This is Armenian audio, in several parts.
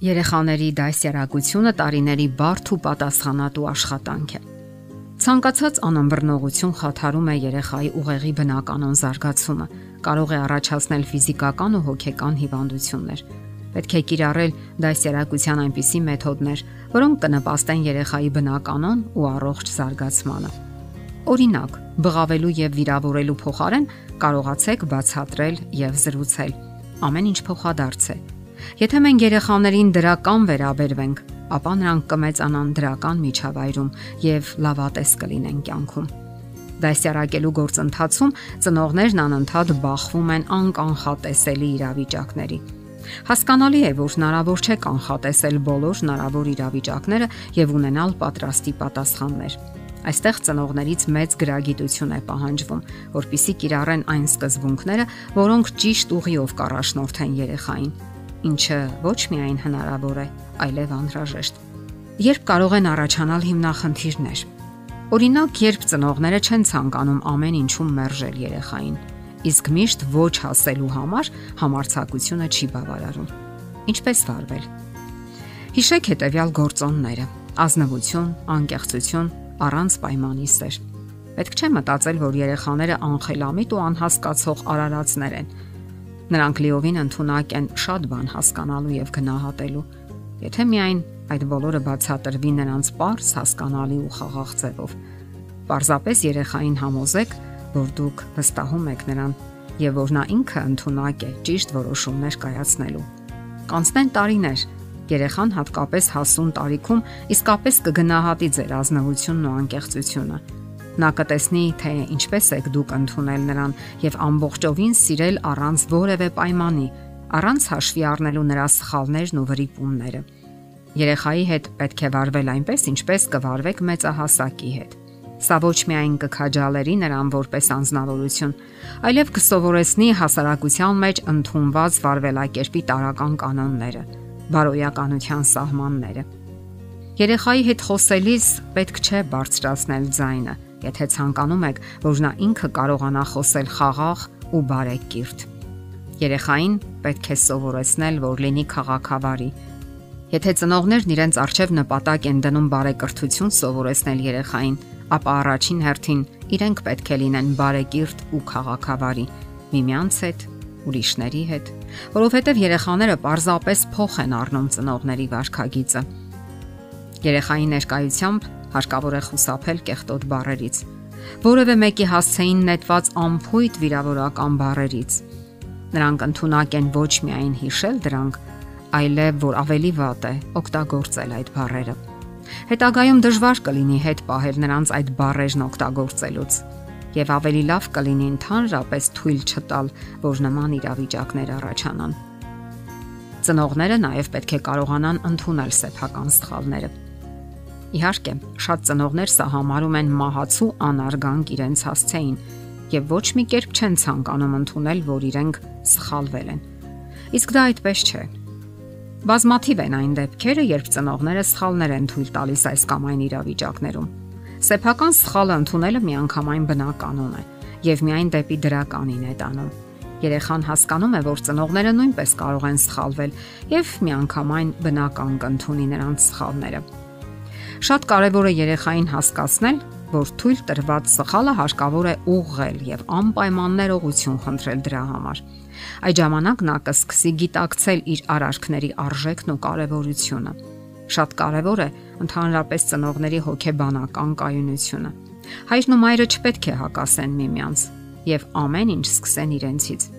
Երեխաների դասյարակությունը տարիների բարդ ու պատասխանատու աշխատանք է։ Ցանկացած անըմբռնողություն խաթարում է երեխայի ուղեղի բնականon զարգացումը, կարող է առաջացնել ֆիզիկական ու հոգեկան հիվանդություններ։ Պետք է կիրառել դասյարակության այնպիսի մեթոդներ, որոնք կնպաստեն երեխայի բնականon ու առողջ զարգացմանը։ Օրինակ, բղավելու եւ վիրավորելու փոխարեն կարողացեք բացատրել եւ զրուցել։ Ամեն ինչ փոխադարձ է Եթե մենք երեխաներին դրական վերաբերվենք, ապա նրանք կմեծանան դրական միջավայրում եւ լավատես կլինեն կյանքում։ Դասյարակելու գործընթացում ծնողներն անընդհատ բախվում են անկանխատեսելի իրավիճակների։ Հասկանալի է, որ հնարավոր չէ կանխատեսել բոլոր հնարավոր իրավիճակները եւ ունենալ պատրաստի պատասխաններ։ Այստեղ ծնողներից մեծ գրագիտություն է պահանջվում, որpիսի կիրառեն այն սկզբունքները, որոնք ճիշտ ուղիով կառաջնորդեն երեխային ինչը ոչ միայն հնարավոր է, այլև անհրաժեշտ։ Երբ կարող են առաջանալ հիմնախնդիրներ։ Օրինակ, երբ ծնողները չեն ցանկանում ամեն ինչում մերժել երեխային, իսկ միշտ ոչ հասելու համար համարցակությունը չի բավարարում։ Ինչպես վարվել։ Հիշեք հետևյալ գործոնները. ազնվություն, անկեղծություն, առանց պայմանի սեր։ Պետք չէ մտածել, որ երեխաները անխելամիտ ու անհասկացող արարածներ են Նրանք լիովին ընդունակ են շատ բան հասկանալու եւ գնահատելու։ Եթե միայն այդ բոլորը բացատրվի նրանց པարս հասկանալի ու խաղաղ ձևով։ Պարզապես երեխային համոզեք, որ դուք վստահում եք նրան եւ որ նա ինքը ընդունակ է ճիշտ որոշումներ կայացնելու։ Կանցնեն տարիներ, երեխան հատկապես հասուն տարիքում իսկապես կգնահատի ձեր ազնվությունն ու անկեղծությունը Նա կտեսնի, թե ինչպես եք դուք ընդունել նրան եւ ամբողջովին սիրել առանց որևէ պայմանի, առանց հաշվի առնելու նրա սխալներն ու վրիպումները։ Երեխայի հետ պետք է վարվել այնպես, ինչպես կվարվեք մեծահասակի հետ։ Սա ոչ միայն կքաջալերի նրան որպես անznավորություն, այլև կսովորեցնի հասարակության մեջ ընդունված վարվելակերպի տարական կանոնները, բարոյականության սահմանները։ Երեխայի հետ խոսելիս պետք չէ բարձրացնել ձայնը, եթե ցանկանում եք, որ նա ինքը կարողանա խոսել խաղաղ ու բարեկիրթ։ Երեխային պետք է սովորեցնել, որ լինի քաղաքավարի։ Եթե ծնողներն իրենց արժև նպատակ են դնում բարեկրթություն սովորեցնել երեխային, ապա առաջին հերթին իրենք պետք է լինեն բարեկիրթ ու քաղաքավարի միմյանց հետ, ուրիշների հետ, որովհետև երեխաները պարզապես փոխ են առնում ծնողների վարքագիծը։ Երեխայի ներկայությամբ հարկավոր է խուսափել կեղտոտ բառերից, որևէ մեկի հասցեին նետված ամփույթ վիրավորական բառերից։ Նրանք ընդունակ են ոչ միայն հիշել դրանք, այլև որ ավելի վատ է օգտագործել այդ բառերը։ Հետագայում դժվար կլինի հետ պահել նրանց այդ բառերն օգտագործելուց եւ ավելի լավ կլինի ընդհանրապես թույլ չտալ, որ նման իրավիճակներ առաջանան։ Ծնողները նաև պետք է կարողանան ընդունել սեփական սխալները Իհարկե, շատ ծնողներ սա համարում են մահացու անարգանք իրենց հասցեին եւ ոչ մի կերպ չեն ցանկանում ընդունել, որ իրենք սխալվել են։ Իսկ դա այդպես չէ։ Բազմաթիվ են այն դեպքերը, երբ ծնողները սխալներ են թույլ տալիս այս կամ այն իրավիճակներում։ Սեփական սխալը ընդունելը միանգամայն բնականon է եւ միայն դեպի դրականին է տանում։ Երեխան հասկանում է, որ ծնողները նույնպես կարող են սխալվել եւ միանգամայն բնական կընդունի նրանց սխալները։ Շատ կարևոր է երեխային հասկացնել, որ թույլ տրված սխալը հարկավոր է ուղղել եւ անպայման ներողություն խնդրել դրա համար։ Այդ ժամանակ նա կսկսի գիտակցել իր արարքների արժեքն ու կարևորությունը։ Շատ կարևոր է ընդհանրապես ծնողների հոգեբանական կայունությունը։ Հայրն ու մայրը չպետք է հակասեն միմյանց եւ ամեն ինչ սկսեն իրենցից։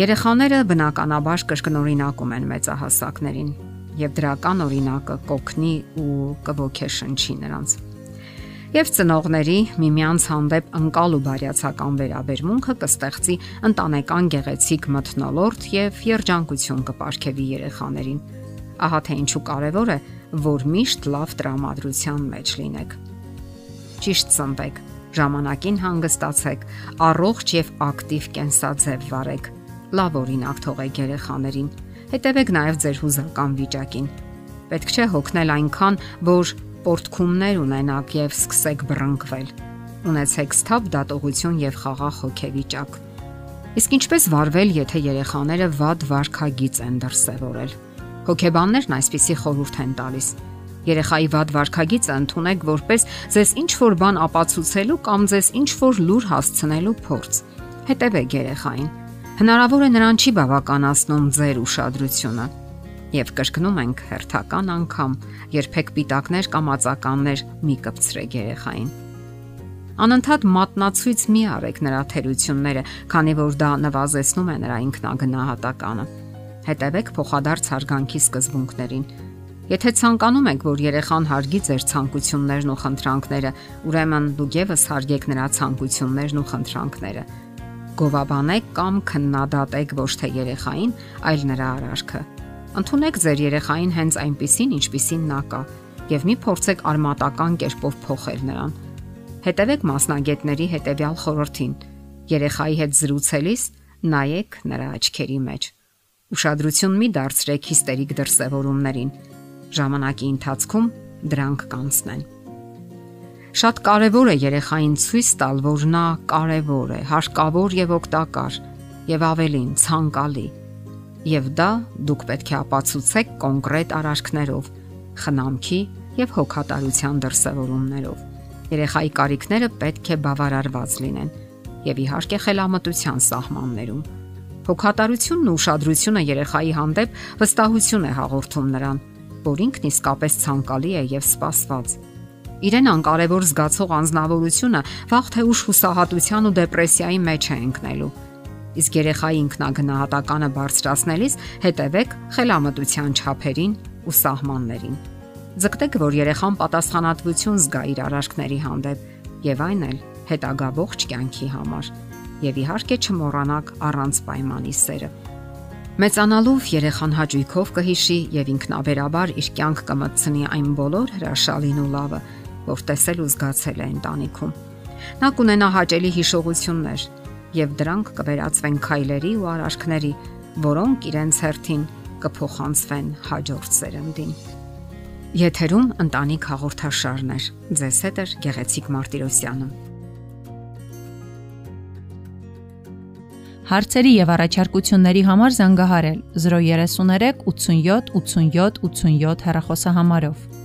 Երեխաները բնականաբար կրկնօրինակում են մեծահասակներին եւ դրական օրինակը կոգնի ու կողքեշնչի նրանց։ Եվ ծնողների միմյանց հանդեպ անկալ ու բարյացակամ վերաբերմունքը կստեղծի ընտանեկան գեղեցիկ մթնոլորտ եւ երջանկություն կապարքեվի երեխաներին։ Ահա թե ինչու կարևոր է, որ միշտ լավ տրամադրության մեջ լինեք։ Ճիշտ ծնվեք, ժամանակին հանգստացեք, առողջ եւ ակտիվ կենսաձև վարեք։ Լավ օրինակ թողեք երեխաներին Հետևեք նաև ձեր հուզական վիճակին։ Պետք չէ հոգնել այնքան, որ պորտքումներ ունենաք եւ սկսեք բռնկվել։ Ունեցեք սթափ դատողություն եւ խաղաղ հոգեվիճակ։ Իսկ ինչպես վարվել, եթե երեխաները վատ վարքագիծ են դրսևորել։ Հոգեբաններն այսպիսի խորհուրդ են տալիս. Երեխայի վատ վարքագիծը ընդունեք որպես ձեզ ինչ որ բան ապացուցելու կամ ձեզ ինչ որ լուր հասցնելու փորձ։ Հետևեք երեխային։ Հնարավոր է նրան չի բավականացնում ձեր ուշադրությունը։ Եվ կրկնում ենք հերթական անգամ, երբեք պիտակներ կամ ածականներ մի կպցրեք երեխային։ Անընդհատ մատնացույց մի արեք նրա թերությունները, քանի որ դա նվազեցնում է նրա ինքնագնահատականը հետևեք փոխադարձ հարգանքի սկզբունքներին։ Եթե ցանկանում եք, որ երեխան հարգի ձեր ցանկություններն ու խնդրանքները, ուրեմն դուք եւս հարգեք նրա ցանկություններն ու խնդրանքները։ Գովաբանեք կամ քննադատեք ոչ թե երեխային, այլ նրա արարքը։ Ընթունեք ձեր երեխային հենց այնպիսին, ինչպիսին նա կա, եւ մի փորձեք արմատական կերպով փոխել նրան։ Հետևեք մասնագետների հետևյալ խորհրդին։ Երեխայի հետ զրուցելիս նայեք նրա աչքերի մեջ Ուշադրություն մի դարձրեք հիստերիկ դրսևորումներին։ Ժամանակի ընթացքում դրանք կանցնեն։ Շատ կարևոր է երեխային ցույց տալ, որ նա կարևոր է, հարկավոր եւ օգտակար եւ ավելին ցանկալի։ Եվ դա դուք պետք է ապացուցեք կոնկրետ արարքներով, խնամքի եւ հոգատարության դրսեւորումներով։ Երեխայի կարիքները պետք է բավարարված լինեն եւ իհարկե խելամտության սահմաններում։ Հոգատարությունն ու ուշադրությունը երեխայի հանդեպ վստահություն է հաղորդում նրան, որ ինքն իսկապես ցանկալի է եւ սպասված է Իրեն անկարևոր զգացող անznավորությունը վաղ թե ուշ հուսահատության ու դեպրեսիայի մեջ է ընկնելու։ Իսկ երեխայի ինքնագնահատականը բարձրացնելիս հետևեք խելամտության չափերին ու սահմաններին։ Ձգտեք, որ երեխան պատասխանատվություն զգա իր արարքների հանդեպ եւ այն էլ հետագա ողջ կյանքի համար եւ իհարկե չմոռանաք առանց պայմանի սերը։ Մեծանալով երեխան հաճույքով կհիշի եւ ինքնաբերաբար իր կյանք կմտցնի այն բոլոր հրաշալին ու լավը, որ տեսել ու զգացել է ընտանիքում։ Նա կունենա հաճելի հիշողություններ եւ դրանք կվերածվեն քայլերի ու արարքների, որոնք իրենց հերթին կփոխանցվեն հաջորդ սերնդին։ Եթերում ընտանիք հաղորդաշարներ։ Ձեզ հետ է Գեղեցիկ Մարտիրոսյանը։ Հարցերի եւ առաջարկությունների համար զանգահարել 033 87 87 87 հեռախոսահամարով։